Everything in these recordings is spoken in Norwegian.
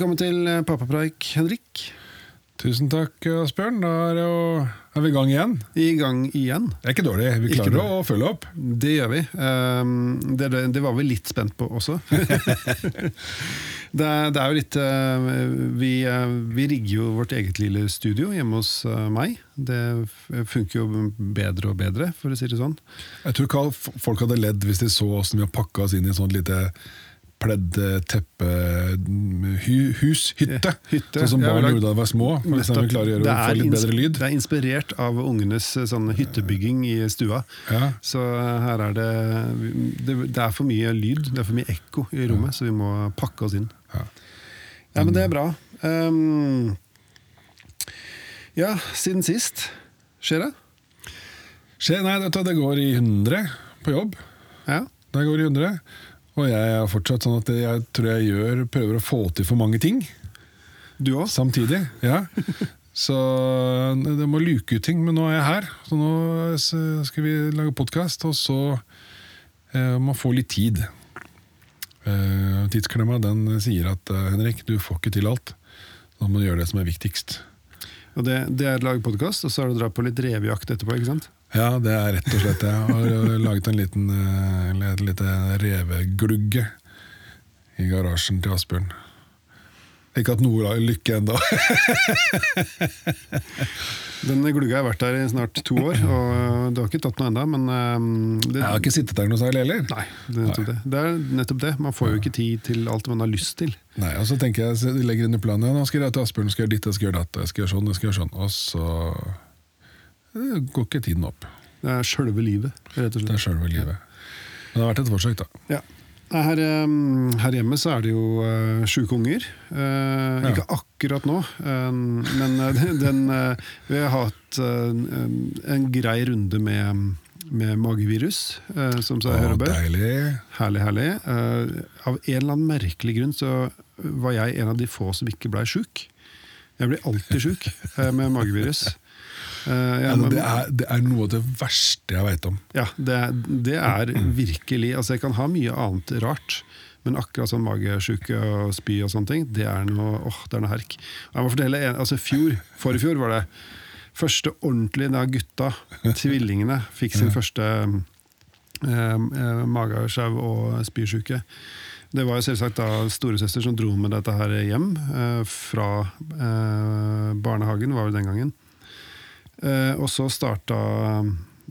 Velkommen til eh, Pappapreik, Henrik. Tusen takk, Asbjørn. Da er, jo, er vi i gang igjen. I gang igjen. Det er ikke dårlig. Vi klarer dårlig. å følge opp. Det gjør vi. Um, det, det, det var vi litt spent på også. det, det er jo litt uh, vi, vi rigger jo vårt eget lille studio hjemme hos meg. Det funker jo bedre og bedre, for å si det sånn. Jeg tror ikke folk hadde ledd hvis de så åssen vi har pakka oss inn i et sånt lite pledd, teppe, mm, hu, hus, hytte. Hytte. Sånn som barn gjorde da de var små. For eksempel, vi klarer å gjøre Det få litt bedre lyd. Det er inspirert av ungenes uh, sånn hyttebygging i stua. Ja. Så her er det, det Det er for mye lyd, det er for mye ekko i rommet, så vi må pakke oss inn. Ja. Ja, men det er bra. Um, ja, siden sist skjer det? Skjer, nei, det går i 100 på jobb. Ja. Det går i 100. Og jeg er fortsatt sånn at jeg tror jeg gjør, prøver å få til for mange ting. Du òg? Samtidig, ja. Så det må luke ut ting, men nå er jeg her. Så nå skal vi lage podkast, og så eh, må man få litt tid. Eh, tidsklemma den sier at eh, Henrik, du får ikke til alt. Da må du gjøre det som er viktigst. Og det, det er å lage podkast, og så er det å dra på litt revejakt etterpå, ikke sant? Ja, det er rett og slett det. Jeg har eh, laget en liten eh, et lite reveglugge i garasjen til Asbjørn. Ikke hatt noe lykke ennå. Den glugga har vært der i snart to år, og det har ikke tatt noe ennå, men det, Jeg har ikke sittet der noe særlig heller. Nei, det er det. Det er nettopp det. Man får jo ikke tid til alt man har lyst til. Nei, og så tenker jeg, så legger inn i planen ja, nå skal jeg til Asbjørn, skal jeg ditt, jeg skal gjøre datt, jeg skal gjøre sånn, jeg skal gjøre sånn. Og så eh, går ikke tiden opp. Det er sjølve livet, rett og Det er sjølve livet. Men det har vært et forsøk, da. Ja. Her, her hjemme så er det jo uh, sjuke unger. Uh, Ja. Ikke akkurat nå, men den, vi har hatt en, grei runde med, med magevirus, som sa hør Å, og bør. Herlig, herlig. Av en eller annen merkelig grunn så var jeg en av de få som ikke blei sjuk. Jeg blir alltid sjuk med magevirus. Uh, Ja, men det, er, det er noe av det verste jeg veit om. ja, det, det er virkelig Altså, jeg kan ha mye annet rart, men akkurat sånn magesjuke og spy og sånne ting, det er noe, åh, det er noe herk. Jeg må fortelle, en, altså fjor, Forrige fjor var det første ordentlige da gutta, tvillingene, fikk sin første eh, eh, magesjau og spysjuke. Det var jo selvsagt da storesøster som dro med dette her hjem eh, fra eh, barnehagen, var det den gangen. Eh, og så starta,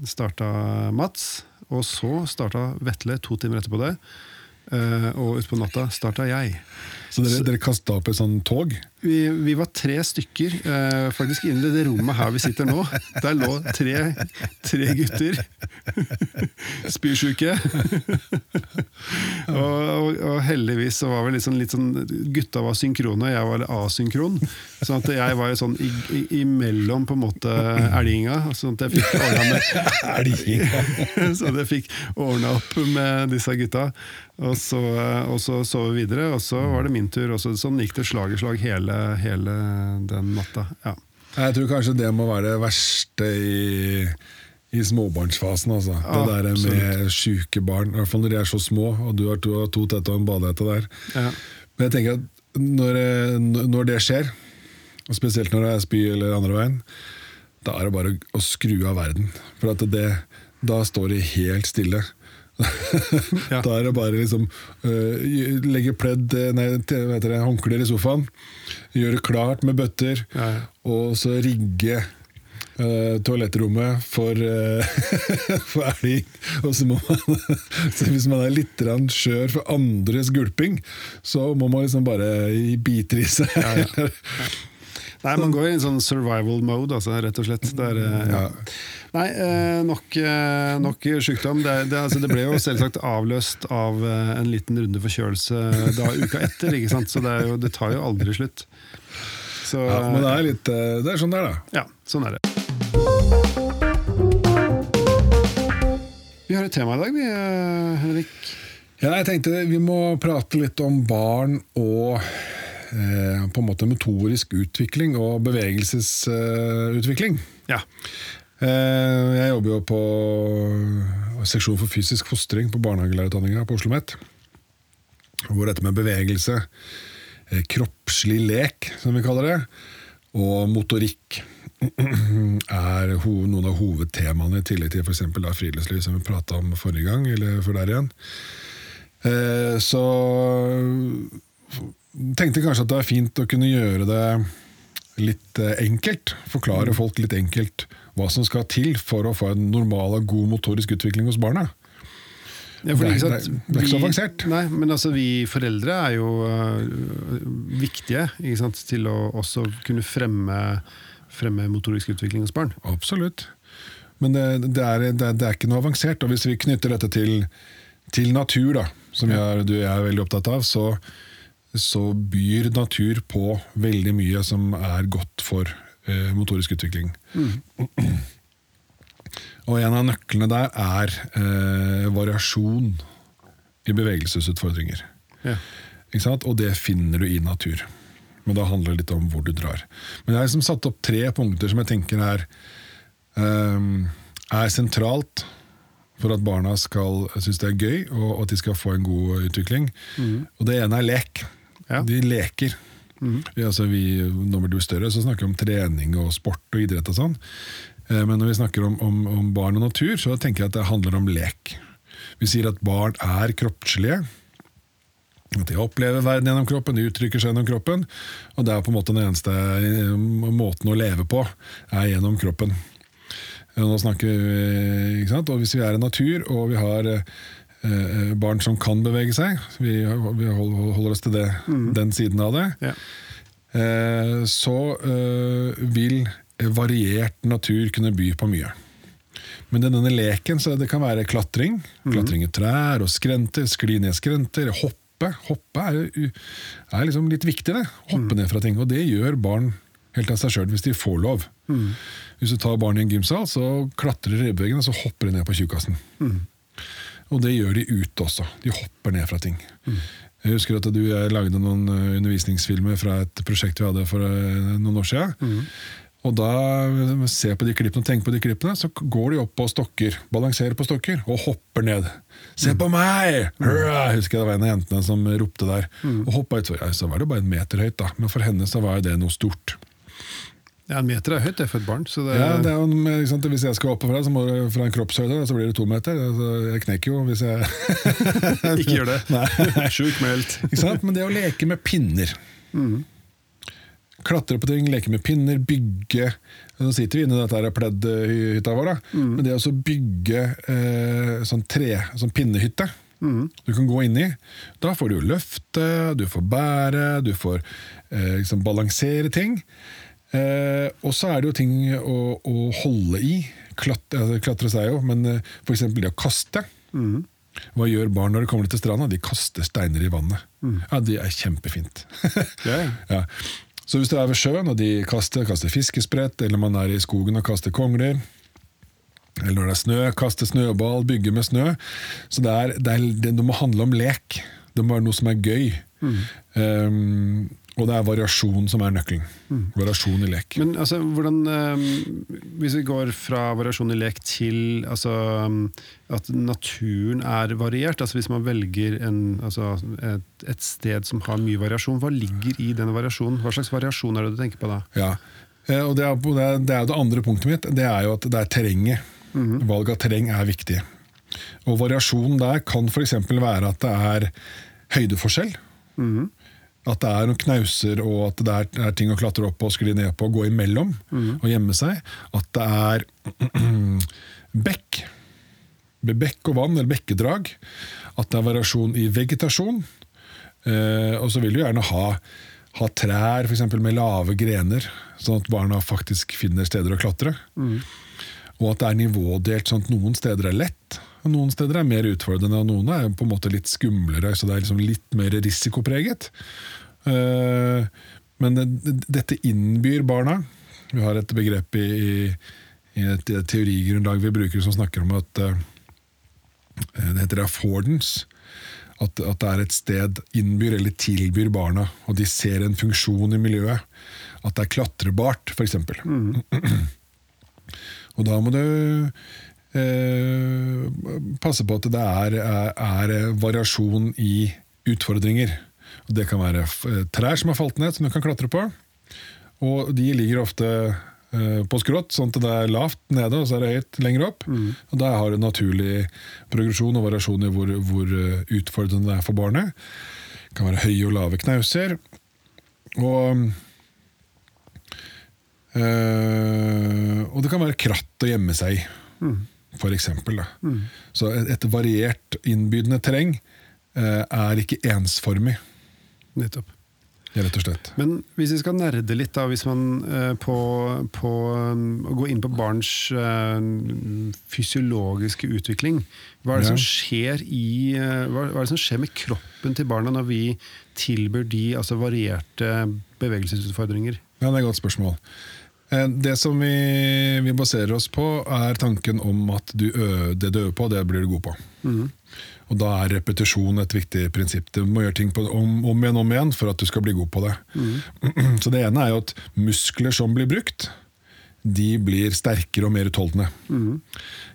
starta Mats, og så starta Vetle to timer etterpå det. Eh, og utpå natta starta jeg. Så dere, dere kasta opp et sånt tog? Vi, vi var tre stykker eh, faktisk inne i det rommet her vi sitter nå. Der lå tre, tre gutter. Spysjuke. og, og, og heldigvis så var vi sånn, litt sånn Gutta var synkrone, og jeg var asynkron. Sånn at jeg var jo sånn i, i, imellom på en måte elginga. Sånn at jeg fikk ordna med Så jeg fikk ordna opp med disse gutta. Og så, og så sov vi videre, og så var det min tur. Og så, sånn gikk det slag i slag hele, hele den natta. Ja. Jeg tror kanskje det må være det verste i, i småbarnsfasen. Altså. Det der med sjuke barn. I hvert fall når de er så små, og du har to, to tette og en badehette der. Ja. Men jeg tenker at når, eh, når det skjer, og spesielt når det er spy eller andre veien, da er det bare å skru av verden. For at det, da står det helt stille. Ja. Da er det bare liksom øh, legge pledd, eh, nei, hva heter det, håndklær i sofaen, gjøre klart med bøtter, Ja, ja. og så rigge øh, toalettrommet for, uh, for elg. Og så må man, så hvis man er litt skjør for andres gulping, så må man liksom bare i biter i seg. Nei, man går i en sånn survival mode, altså, rett og slett. Der, er, eh, ja. Nei, nok, nok sykdom. Det, det, altså, det ble jo selvsagt avløst av en liten runde forkjølelse da uka etter, ikke sant? så det, jo, det tar jo aldri slutt. Så, Ja, men det er litt Det er sånn det er, da. Ja, sånn er det. Har et tema i dag, vi, eh, Henrik. Ja, jeg tenkte vi må prate litt om barn og eh, på en måte motorisk utvikling og bevegelsesutvikling. Ja. Eh, jeg jobber jo på seksjon for fysisk fostring på barnehagelærerutdanninga på Oslo OsloMet. Hvor dette med bevegelse eh, kroppslig lek, som vi kaller det, og motorikk er noen av hovedtemaene, i tillegg til f.eks. friluftsliv, som vi prata om forrige gang, eller før der igjen. Eh, så tenkte kanskje at det er fint å kunne gjøre det litt eh, enkelt. Forklare folk litt enkelt hva som skal til for å få en normal og god motorisk utvikling hos barna. Ja, Det er- det er- ikke så avansert. Nei, men altså vi foreldre er jo øh, viktige ikke sant, til å også kunne fremme, fremme motorisk utvikling hos barn. Absolutt. Men det, det, er, det, det er ikke noe avansert. Og hvis vi knytter dette til, til natur, da, som jeg, du og jeg er veldig opptatt av, så, så byr natur på veldig mye som er godt for eh, motorisk utvikling. Og en av nøklene der er eh, variasjon i bevegelsesutfordringer. Ja. Og det finner du i natur. Men da handler det litt om hvor du drar. Men jeg har liksom satt opp tre punkter som jeg tenker er, ehm, er sentralt for at barna skal synes det er gøy, og at de skal få en god utvikling. Og det ene er lek. Ja. De leker. Vi, altså vi, når vi blir større, så snakker vi om trening og sport og idrett og sånn. Eh, Men når vi snakker om, om, om barn og natur, så tenker jeg at det handler om lek. Vi sier at barn er kroppslige. At de opplever verden gjennom kroppen, de uttrykker seg gjennom kroppen. Og det er på en måte den eneste eh, måten å leve på, er gjennom kroppen. Nå snakker vi, ikke sant? Og Hvis vi er i natur, og vi har eh, eh, barn som kan bevege seg, vi, vi holder oss til det, den siden av det, Ja. eh, så eh, vil variert natur kunne by på mye. Men denne leken så det kan være klatring. Klatring i trær og skrenter, skli ned skrenter, hoppe. Hoppe er, u- er liksom litt viktig, det. Hoppe ned fra ting. Og det gjør barn helt av seg sjøl, hvis de får lov. Hvis du tar barn i en gymsal, så klatrer de ribbeveggen, og så hopper de ned på tjukkasen. Og det gjør de ute også. De hopper ned fra ting. Jeg husker at du og jeg lagde noen eh, undervisningsfilmer fra et prosjekt vi hadde for eh, noen år siden. Og da ser på de klippene og tenker på de klippene, så går de opp på stokker, balanserer på stokker og hopper ned. 'Se på meg!' Hurra! Jeg det var en av jentene som ropte der. Og hoppa utfor. Ja, så var det bare en meter høyt, da. Men for henne så var det noe stort. Ja, En meter er høyt det er for et barn. Så det, Ja, det er jo, sant? Hvis jeg skal fra, så må det, fra en kroppshøyde, så blir det to meter. Altså, jeg knekker jo hvis jeg ikke gjør det. Nei. Sjukmeldt. Men det å leke med pinner Klatre på ting, leke med pinner, bygge Nå sitter vi inne i dette pleddhytta vår, da. men det å bygge eh, sånn tre, sånn pinnehytte du kan gå inn i, da får du jo løfte, du får bære, du får eh, liksom balansere ting. Eh, og så er det jo ting å, å holde i. Klatre, altså, klatre seg jo, men eh, eksempel det å kaste. Hva gjør barn når de kommer til stranda? De kaster steiner i vannet. Ja, Det er kjempefint. yeah. ja. Så hvis du er ved sjøen og de kaster, kaster fiskesprett, eller man er i skogen og kaster kongler, eller når det er snø, kaste snøball, bygge med snø. Så det, er, det, er, det, må handle om lek. Det må være noe som er gøy. Um, og det er variasjon som er nøkkelen. Variasjon i lek. Men altså, hvordan eh, Hvis vi går fra variasjon i lek til altså, at naturen er variert, altså hvis man velger en, altså, et, et sted som har mye variasjon, hva ligger i denne variasjonen? Hva slags variasjon er det du tenker på da? Ja, Eh, og det er, det, er, det andre punktet mitt. Det er jo at det er terrenget. Valg av terreng er viktig. Og variasjonen der kan f.eks. være at det er høydeforskjell. At det er noen knauser og at det er, er ting å klatre opp og skli ned på og gå imellom og gjemme seg. At det er bekk. Bekk og vann, eller bekkedrag. At det er variasjon i vegetasjon. Eh, og så vil du gjerne ha, ha trær for eksempel, med lave grener, sånn at barna faktisk finner steder å klatre. Og at det er nivådelt, sånn at noen steder er lett, og noen steder er mer utfordrende, og noen er på en måte litt skumlere, så det er liksom litt mer risikopreget. Eh, men det, det- dette innbyr barna. Vi har et begrep i, i, i et teorigrunnlag vi bruker som snakker om at eh, det heter affordance. At, at det er et sted innbyr eller tilbyr barna, og de ser en funksjon i miljøet. At det er klatrebart, f.eks. og da må du eh, passe på at det er, er, er variasjon i utfordringer. Det kan være eh, trær som har falt ned, som du kan klatre på. Og de ligger ofte eh, på skrått, sånn at det er lavt nede, og så er det høyt lenger opp. Og Der har du naturlig progresjon og variasjon i hvor, hvor eh, utfordrende det er for barnet. Det kan være høye og lave knauser. Og øh, Og det kan være kratt å gjemme seg i, for eksempel. Da. Så et, et variert, innbydende terreng øh, er ikke ensformig, Nettopp. rett og slett. Men hvis vi skal nerde litt, da, hvis man eh, på, på um, å gå inn på barns eh, fysiologiske utvikling Hva er det Ja. som skjer i eh, hva, hva er det som skjer med kroppen til barna når vi tilbyr de altså varierte bevegelsesutfordringer? Ja, det er et godt spørsmål. Eh, Det som vi, vi baserer oss på, er tanken om at du ø, det du øver på, det blir du god på. Og Da er repetisjon et viktig prinsipp. Du må gjøre ting på, om, om igjen om igjen for at du skal bli god på det. Så Det ene er jo at muskler som blir brukt, de blir sterkere og mer utholdende.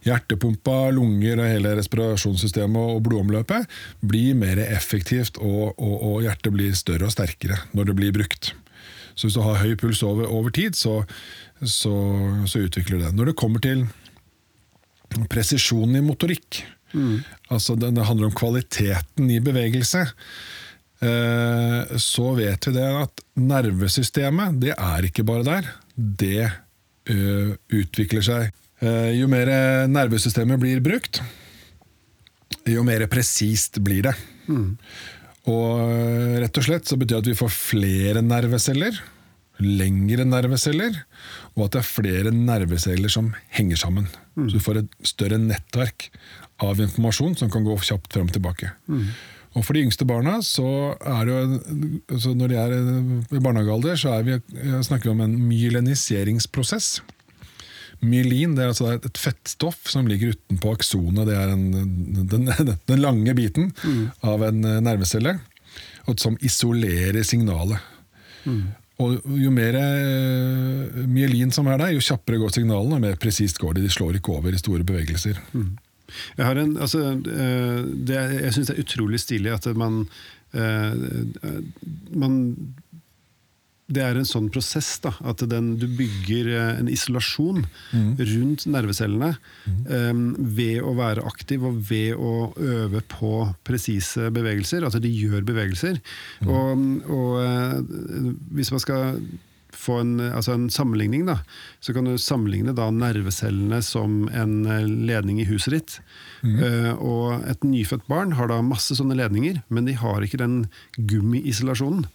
Hjertepumpa, lunger og hele respirasjonssystemet og blodomløpet blir mer effektivt, og, og, og hjertet blir større og sterkere når det blir brukt. Så hvis du har høy puls over, over tid, så, så, så utvikler det. Når det kommer til presisjon i motorikk, altså det, det handler om kvaliteten i bevegelse, eh, så vet vi det at nervesystemet, det er ikke bare der. Det eh, utvikler seg. Eh, jo mer nervesystemet blir brukt, jo mer presist blir det. Og eh, rett og slett så betyr det at vi får flere nerveceller, lengre nerveceller, og at det er flere nerveceller som henger sammen. Så du får et større nettverk av informasjon som kan gå kjapt frem og tilbake. Og For de yngste barna, så er det jo, når de er i barnehagealder, så vi, snakker vi om en myeliniseringsprosess. Myelin det er altså et fettstoff som ligger utenpå aksonet. Det er en, den, den lange biten av en nervecelle, og som isolerer signalet. Og Jo mer eh, myelin som er der, jo kjappere går signalene, og mer presist går de. De slår ikke over i store bevegelser. Jeg, har en, altså, eh, det, jeg syns det er utrolig stilig at man, eh, man Det er en sånn prosess da, at den, du bygger eh, en isolasjon rundt nervecellene eh, ved å være aktiv og ved å øve på presise bevegelser. Altså de gjør bevegelser. Og, og eh, hvis man skal få en, altså en sammenligning, da, så kan du sammenligne da nervecellene som en eh, ledning i huset ditt. Eh, og et nyfødt barn har da masse sånne ledninger, men de har ikke den gummiisolasjonen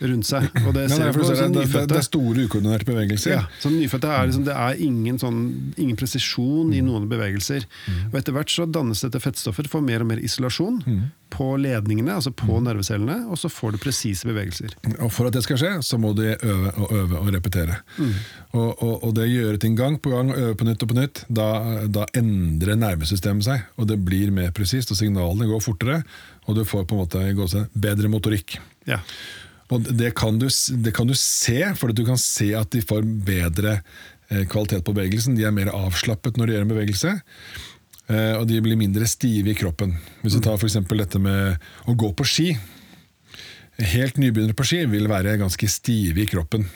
rundt seg. Og det ser ja, på sånn det, det, det er store ukoordinerte bevegelser. Ja, som nyfødte er liksom, det er ingen, sånn, ingen presisjon Mm. i noen bevegelser. Og etter hvert så dannes dette fettstoffet, får mer og mer isolasjon Mm. på ledningene, altså på nervecellene, og så får du presise bevegelser. Og For at det skal skje, så må de øve og øve og repetere. Og, og, og det gjøre ting gang på gang, øve på nytt og på nytt, da, da endrer nervesystemet seg. Og det blir mer presist, og signalene går fortere, og du får på en måte bedre motorikk. Ja. Og det kan du, det kan du se, for du kan se at de får bedre eh, kvalitet på bevegelsen. De er mer avslappet når de gjør en bevegelse. eh, Og de blir mindre stive i kroppen. Hvis du tar for eksempel dette med å gå på ski. Helt nybegynnere på ski vil være ganske stive i kroppen.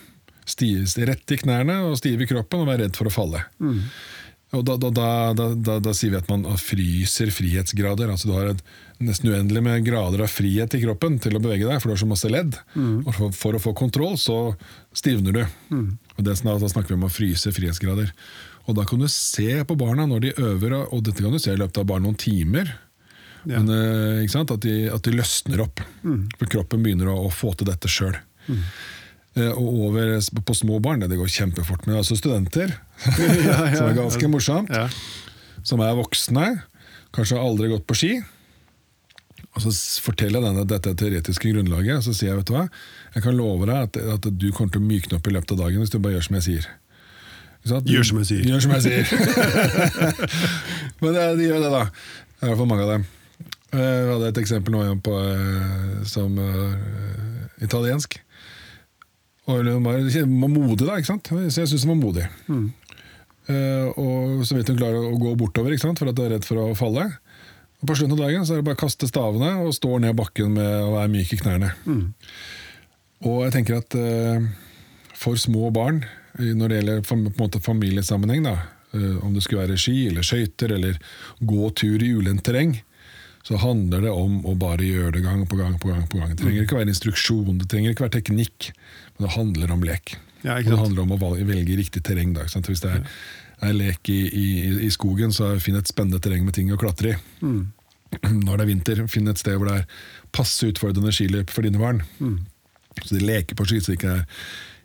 Stive, rett i knærne og stive i kroppen og være redd for å falle. Og da, da, da, da, da, da sier vi at man fryser frihetsgrader. Altså Du har et nesten uendelig med grader av frihet i kroppen til å bevege deg, for du har så masse ledd. Og for, for å få kontroll, så stivner du. Og det, er sånn Da snakker vi om å fryse frihetsgrader. Og da kan du se på barna når de øver, og dette kan du se i løpet av bare noen timer. Ja. Men, eh, ikke sant? At, de, at de løsner opp. For kroppen begynner å, å få til dette sjøl. Eh, Og over på små barn, det, det går kjempefort. Men altså studenter, som er ganske morsomt, Ja. som er voksne, kanskje aldri gått på ski. Og så forteller jeg denne dette teoretiske grunnlaget, og så sier jeg vet du hva, jeg kan love deg at, at du kommer til å mykne opp i løpet av dagen hvis du bare gjør som jeg sier. At. Gjør som jeg sier. Gjør som jeg sier. Men det, de gjør det, da. I hvert fall mange av dem. Eh, Jeg hadde et eksempel nå igjen på, eh, som uh, italiensk. Og hun var var modig, da. ikke sant? Så jeg syns hun var modig. Eh, og så vidt hun klarer å gå bortover, ikke sant? for at hun er redd for å falle. På slutten av dagen så er det bare å kaste stavene og stå ned bakken med å være myk i knærne. Og jeg tenker at uh, for små barn, eh, når det gjelder på en måte familiesammenheng, da, uh, om det skulle være ski eller skøyter eller gå tur i ulendt terreng, så handler det om å bare gjøre det gang på gang på gang. på gang. Det trenger ikke være instruksjon, det trenger ikke være teknikk, men det handler om lek. Ja, det handler om å velge riktig terreng. Da, sant? Hvis det er, er lek i, i, i skogen, så finn et spennende terreng med ting å klatre i. Mm. Når det er vinter, finn et sted hvor det er passe utfordrende skiløp for dine barn. Mm. Så de leker på ski, så det ikke er,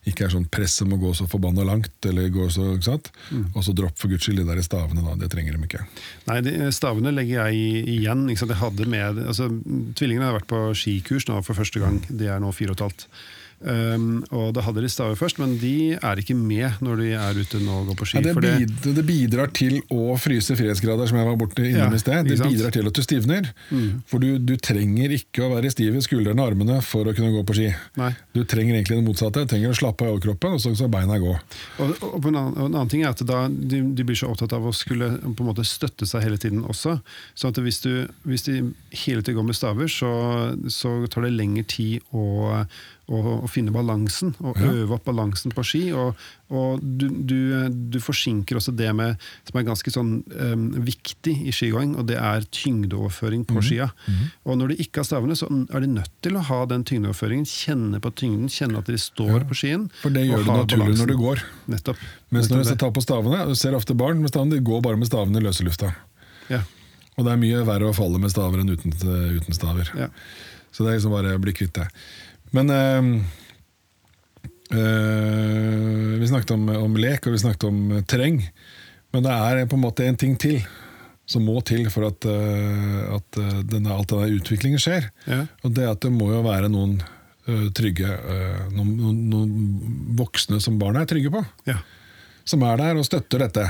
ikke er sånn press om å gå så forbanna langt. eller gå så, ikke sant? Mm. Og så dropp for guds skyld de der stavene, da. Det trenger de ikke. Nei, de, stavene legger jeg igjen. Ikke sant? Jeg hadde med, altså, tvillingene har vært på skikurs nå for første gang. De er nå fire og et halvt. Um, og da hadde de staver først, men de er ikke med når de er ute nå og går på ski. Ja, det, fordi, bidrar, det bidrar til å fryse frihetsgrader, som jeg var borte innom Ja, i sted. Det bidrar til at du stivner. For du, du trenger ikke å være stiv i skuldrene og armene for å kunne gå på ski. Nei. Du trenger egentlig det motsatte. Du trenger å slappe av i overkroppen, og så skal beina gå. Og, og på en, annen, og en annen ting er at da, de, de blir så opptatt av å skulle på en måte støtte seg hele tiden også. Så at hvis, du, hvis de hele tiden går med staver, så, så tar det lengre tid å, å, å finne balansen. Og Ja. øve opp balansen på ski. Og, og du, du, du forsinker også det med, som er ganske sånn um, viktig i skigåing, og det er tyngdeoverføring på på skia. Og når du ikke har stavene, så er de nødt til å ha den tyngdeoverføringen. Kjenne på tyngden, kjenne at de står Ja. på skien. For det gjør du naturlig balansen. når du går. Nettopp. Mens når du tar på stavene, du ser ofte barn med stavene, de går bare med stavene i løse lufta. Ja. Og det er mye verre å falle med staver enn uten, uten staver. Ja. Så det er liksom bare å bli kvitt det. Men øh, Vi snakket om, om lek, og vi snakket om eh, terreng. Men det er på en måte en ting til som må til for at, eh, at denne, alt denne utviklingen skjer. Ja. Og det er at det må jo være noen trygge noen, noen, voksne som barna er trygge på. Ja. Som er der og støtter dette.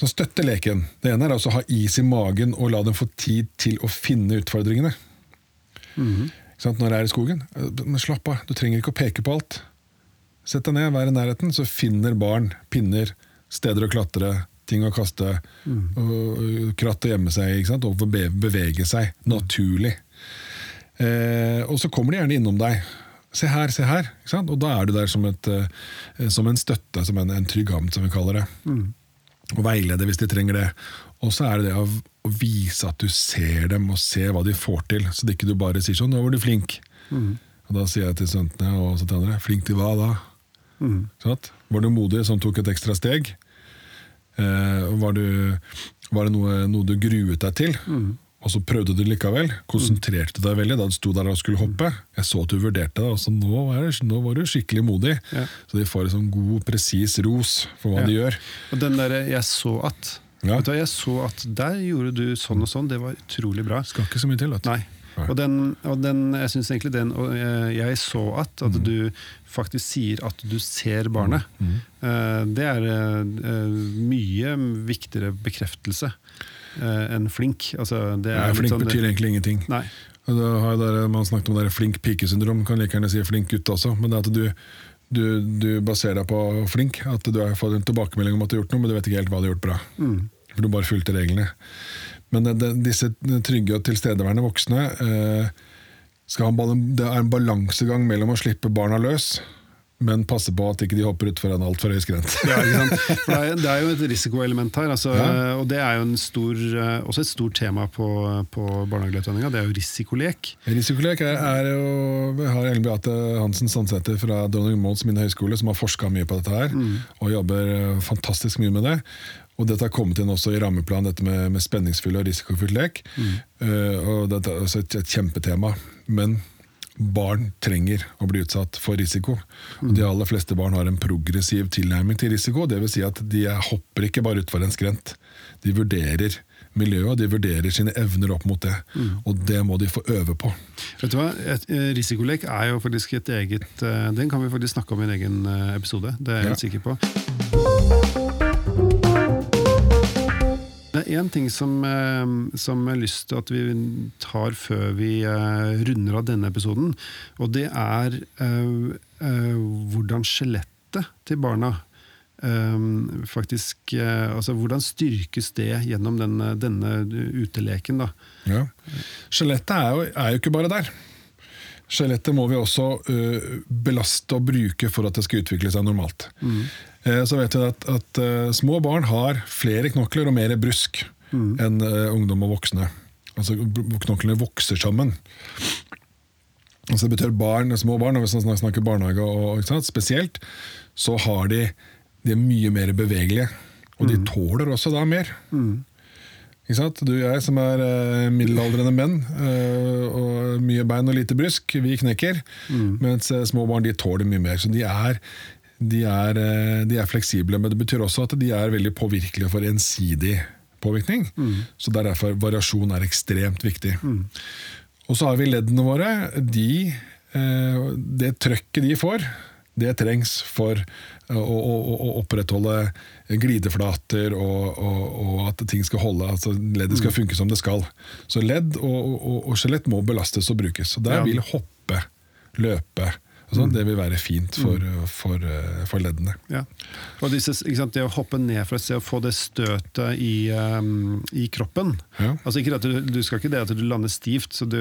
Som støtter leken. Det ene er altså å ha is i magen og la dem få tid til å finne utfordringene. Mm sant? Når de er i skogen. Men slapp av, du trenger ikke å peke på alt. Sett deg ned, vær i nærheten, så finner barn pinner, steder å klatre, ting å kaste, og, og kratt å gjemme seg i, og beve, bevege seg naturlig. Eh, og så kommer de gjerne innom deg. Se her, se her. Og da er du der som, et, eh, som en støtte, som en, en trygg havn, som vi kaller det. Og veilede hvis de trenger det. Og så er det det å, vise at du ser dem, og ser hva de får til. Så det ikke du bare sier sånn 'nå var du flink'. Og da sier jeg til studentene og så til andre 'flink til hva da'? Sant? Var du modig som tok et ekstra steg? Eh, var, du, var det noe, noe du gruet deg til? Og så prøvde du likevel. Konsentrerte deg veldig da du sto der og skulle hoppe. Jeg så at du vurderte det, og så nå, er det, nå var du skikkelig modig. Ja. Så de får en sånn god, presis ros for hva Ja. de gjør. Og den derre 'jeg så at' Ja. Du Jeg så at der gjorde du sånn og sånn, det var utrolig bra. Skal ikke så mye til. Vet. Nei. Og, den, og den, jeg syns egentlig den og jeg, så at, Mm. du faktisk sier at du ser barnet. Eh, det er eh, mye viktigere bekreftelse eh, enn flink. Altså, det er Nei, flink sånn- betyr egentlig ingenting. Nei. Da har jo dere, man snakket om det der flink pike-syndrom, kan like gjerne si flink gutt også. Men det at du, du, du baserer deg på flink. At du har fått en tilbakemelding om at du har gjort noe, men du vet ikke helt hva du har gjort bra. For du bare fulgte reglene. Men det, det, disse trygge og tilstedeværende voksne eh, skal ha en, Det er en balansegang mellom å slippe barna løs, men passe på at ikke de hopper utfor en altfor høy skrent. Ja, det, det er jo et risikoelement her, altså, Ja. og det er jo en stor, eh, også et stort tema på, på barnehagelærerutdanninga. Det er jo risikolek. Risikolek er, er jo Vi har Ellen Beate Hansen Sandsæter fra Dronning Mauds minehøgskole som har forska mye på dette her, og jobber eh, fantastisk mye med det. Og dette har kommet inn også i rammeplan, dette med, med spenningsfull og risikofylt lek. Eh, og dette er også et, et kjempetema. Men barn trenger å bli utsatt for risiko. Og de aller fleste barn har en progressiv tilnærming til risiko. Det vil si at de er- hopper ikke bare utfor en skrent. De vurderer miljøet, og de vurderer sine evner opp mot det. Og det må de få øve på. Vet du hva? Et, eh, risikolek er jo faktisk et eget eh, Den kan vi faktisk snakke om i en egen eh, episode. Det er jeg helt Ja. sikker på. Er én ting som, eh, som jeg har lyst til at vi tar før vi eh, runder av denne episoden. Og det er øh, øh, hvordan skjelettet til barna øh, faktisk altså Hvordan styrkes det gjennom denne, denne uteleken? da? Ja. Skjelettet er, er jo ikke bare der. Skjelettet må vi også uh, belaste og bruke for at det skal utvikle seg normalt. Eh, så vet vi at, at uh, små barn har flere knokler og mer brusk enn øh, ungdom og voksne. Altså Knoklene vokser sammen. Altså det betyr barn, små barn, og hvis man snakker barnehage og, sant, spesielt, så har de, de er mye mer bevegelige. Og de tåler også da mer. Ikke sant? Du og jeg som er eh, middelaldrende menn, eh, og mye bein og lite brysk, vi knekker. Mens eh, små barn de tåler mye mer. Så de er, de, er, eh, de er fleksible. Men det betyr også at de er veldig påvirkelige for ensidig påvirkning. Så det er derfor variasjon er ekstremt viktig. Og så har vi leddene våre. De, eh, det trøkket de får, det trengs for å, å, å å opprettholde glideflater og, og, og at ting skal holde, altså leddet skal funke som det skal. Så ledd og, og, skjelett må belastes og brukes. Og der vil hoppe, løpe sånn, Det vil være fint for, for, eh, for leddene. Ja. Og disse, sant, det å hoppe ned fra et sted og få det støtet i, um, i kroppen Ja. Altså ikke at du, du skal ikke det at du lander stivt, så du,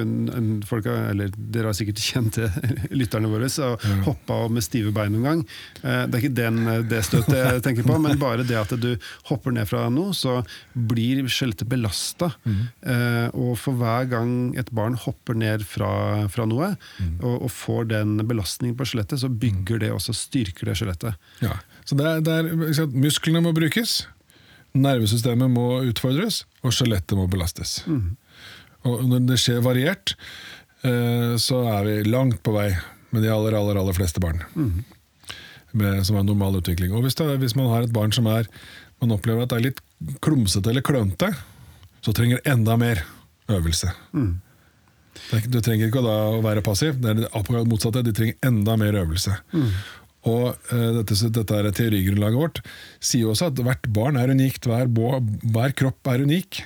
folk eller dere har sikkert kjent det, lytterne våre, så hoppa med stive bein noen gang. Eh, Det er ikke den, det støtet jeg tenker på, men bare det at du hopper ned fra noe, så blir skjelettet belasta. Eh, og for hver gang et barn hopper ned fra, fra noe, og, og får den belastningen på skjelettet, så bygger det også, styrker det skjelettet. Ja. Så det er, det er, musklene må brukes, nervesystemet må utfordres, og skjelettet må belastes. Og når det skjer variert, eh, så er vi langt på vei med de aller, aller, aller fleste barn. Med, som har normal utvikling. Og hvis, det, hvis man har et barn som er, man opplever at det er litt klumsete eller klønete, så trenger det enda mer øvelse. Ikke- Du trenger ikke da å være passiv, det er det motsatte. De trenger enda mer øvelse. Og uh, dette, dette er teorigrunnlaget vårt sier også at hvert barn er unikt. Hver, bo- hver kropp er unik.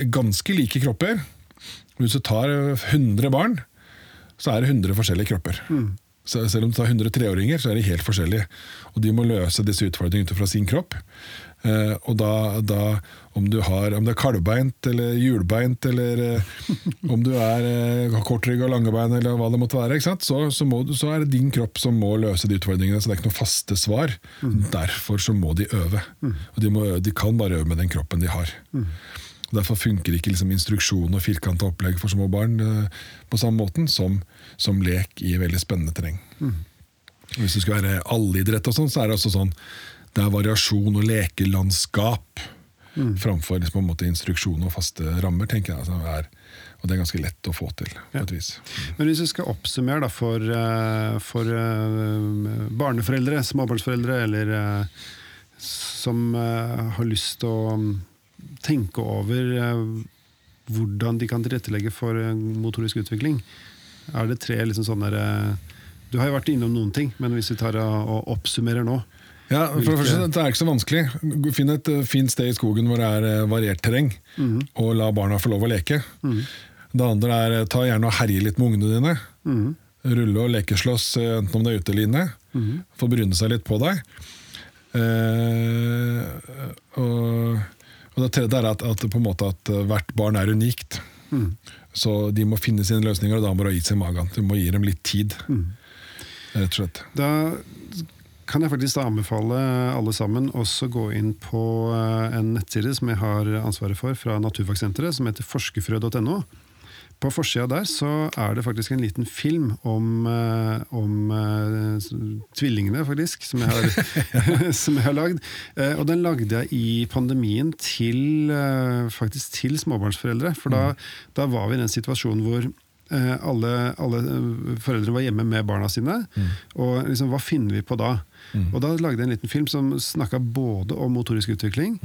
Er ganske like kropper. Hvis du tar eh, 100 barn, så er det 100 forskjellige kropper. Så selv om du tar 100 treåringer, så er de helt forskjellige. Og de må løse disse utfordringene ut fra sin kropp. Eh, og da, da om du har om det er kalvbeint eller hjulbeint, eller eh, om du er eh, kortrygg og langebein eller hva det måtte være? Så, så, må, så er det din kropp som må løse de utfordringene. Så det er ikke noe faste svar. Derfor så må de øve. Og de, må, de kan bare øve med den kroppen de har. Og Derfor funker ikke liksom instruksjon og firkanta opplegg for små barn eh, på samme måten som, som lek i veldig spennende terreng. Mm. Hvis det skal være allidrett, og sånn, så er det også sånn det er variasjon og lekelandskap framfor liksom, på en måte instruksjon og faste rammer. tenker jeg. Altså, er, og det er ganske lett å få til. på et vis. Men hvis vi skal oppsummere da, for, eh, for uh, barneforeldre, småbarnsforeldre, eller uh, som uh, har lyst til å mm, tenke over hvordan de kan tilrettelegge for motorisk utvikling, er det tre liksom sånne Du har jo vært innom noen ting, men hvis vi tar og oppsummerer nå Ja, for det første, Det er ikke så vanskelig. Finn et eh, fint sted i skogen hvor det er eh, variert terreng, og la barna få lov å leke. Det andre er eh, ta gjerne og herje litt med ungene dine. Rulle og lekeslåss, enten om det er ute eller inne. Få bryne seg litt på deg. Eh, og, og det tredje er at, at, at hvert barn er unikt. Så de må finne sine løsninger, og da må du ha is i magen. Du må gi dem litt tid. Rett og slett. Da kan jeg faktisk da anbefale alle sammen også gå inn på eh, en nettside som jeg har ansvaret for fra Naturfagsenteret, som heter forskerfrø.no. På forsida der så er det faktisk en liten film om, eh, om eh, tvillingene, faktisk, som jeg har, som jeg har lagd. Og den lagde jeg i pandemien til, faktisk til småbarnsforeldre. For da, da var vi i den situasjonen hvor alle, alle eh, foreldre var hjemme med barna sine. Og liksom, hva finner vi på da? Og da lagde jeg en liten film som snakka både om motorisk utvikling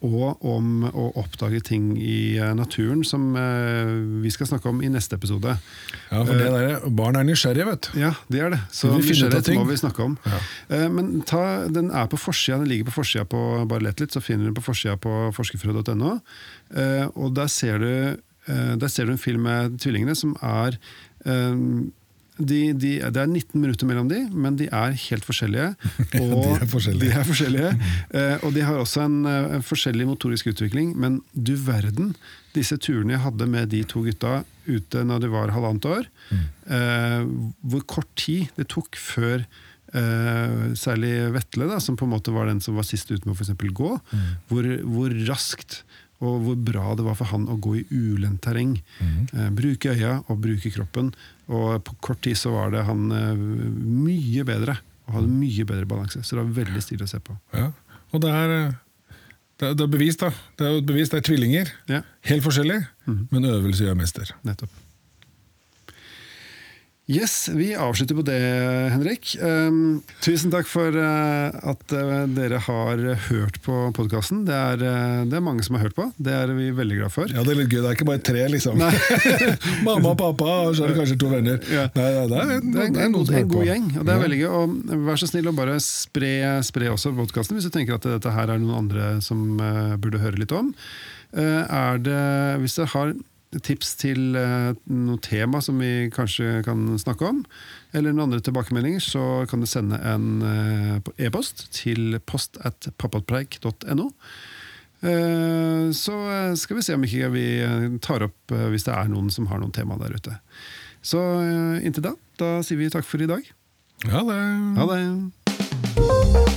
og om å oppdage ting i eh, naturen, som eh, vi skal snakke om i neste episode. Ja, for det der, Barn er nysgjerrige, vet du. Ja, det er det. Så av nysgjerrighet må vi snakke om. Ja. Eh, Men ta, den er på forsida, den ligger på forsida på Bare lett litt, så finner du den på forsida på forskerfrø.no. Eh, Og der ser, du, eh, der ser du en film med tvillingene som er eh, De, de, det er 19 minutter mellom de, men de er helt forskjellige. Og de er forskjellige. De er forskjellige. Eh, og de har også en, eh, en forskjellig motorisk utvikling. Men du verden, disse turene jeg hadde med de to gutta ute når de var halvannet år, eh, hvor kort tid det tok før eh, særlig Vetle, da, som på en måte var den som var sist ute med å eksempel gå, hvor, hvor raskt og hvor bra det var for han å gå i ulendt terreng. Eh, bruke øya og bruke kroppen. Og på kort tid så var det han eh, mye bedre, og hadde mye bedre balanse. Så det var veldig stilig å se på. Ja. Og det er, eh, det er, det er bevist, da. Det er jo et bevis, det er tvillinger. Ja, Helt forskjellige, men øvelse gjør mester. nettopp. Yes, vi avslutter på det, Henrik. Um, tusen takk for uh, at uh, dere har hørt på podkasten. Det, er, eh, det er mange som har hørt på. Det er vi veldig glad for. Ja, det er litt gøy. Det er ikke bare tre, liksom. Mamma og pappa, og så er det kanskje to venner. Ja. Nei, nei, det er, Det er en, en, noen som en god gjeng, og det er Ja. veldig gøy. Og vær så snill å bare spre, spre også podkasten hvis du tenker at dette her er noen andre som burde høre litt om. Er det, hvis dere har tips til uh, noe tema som vi kanskje kan snakke om, eller noen andre tilbakemeldinger, så kan du sende en eh, e-post til post at pappatpreik.no. Eh, så eh, skal vi se om ikke vi eh, tar opp eh, hvis det er noen som har noen tema der ute. Så eh, inntil da, da sier vi takk for i dag. Ha det Ha det!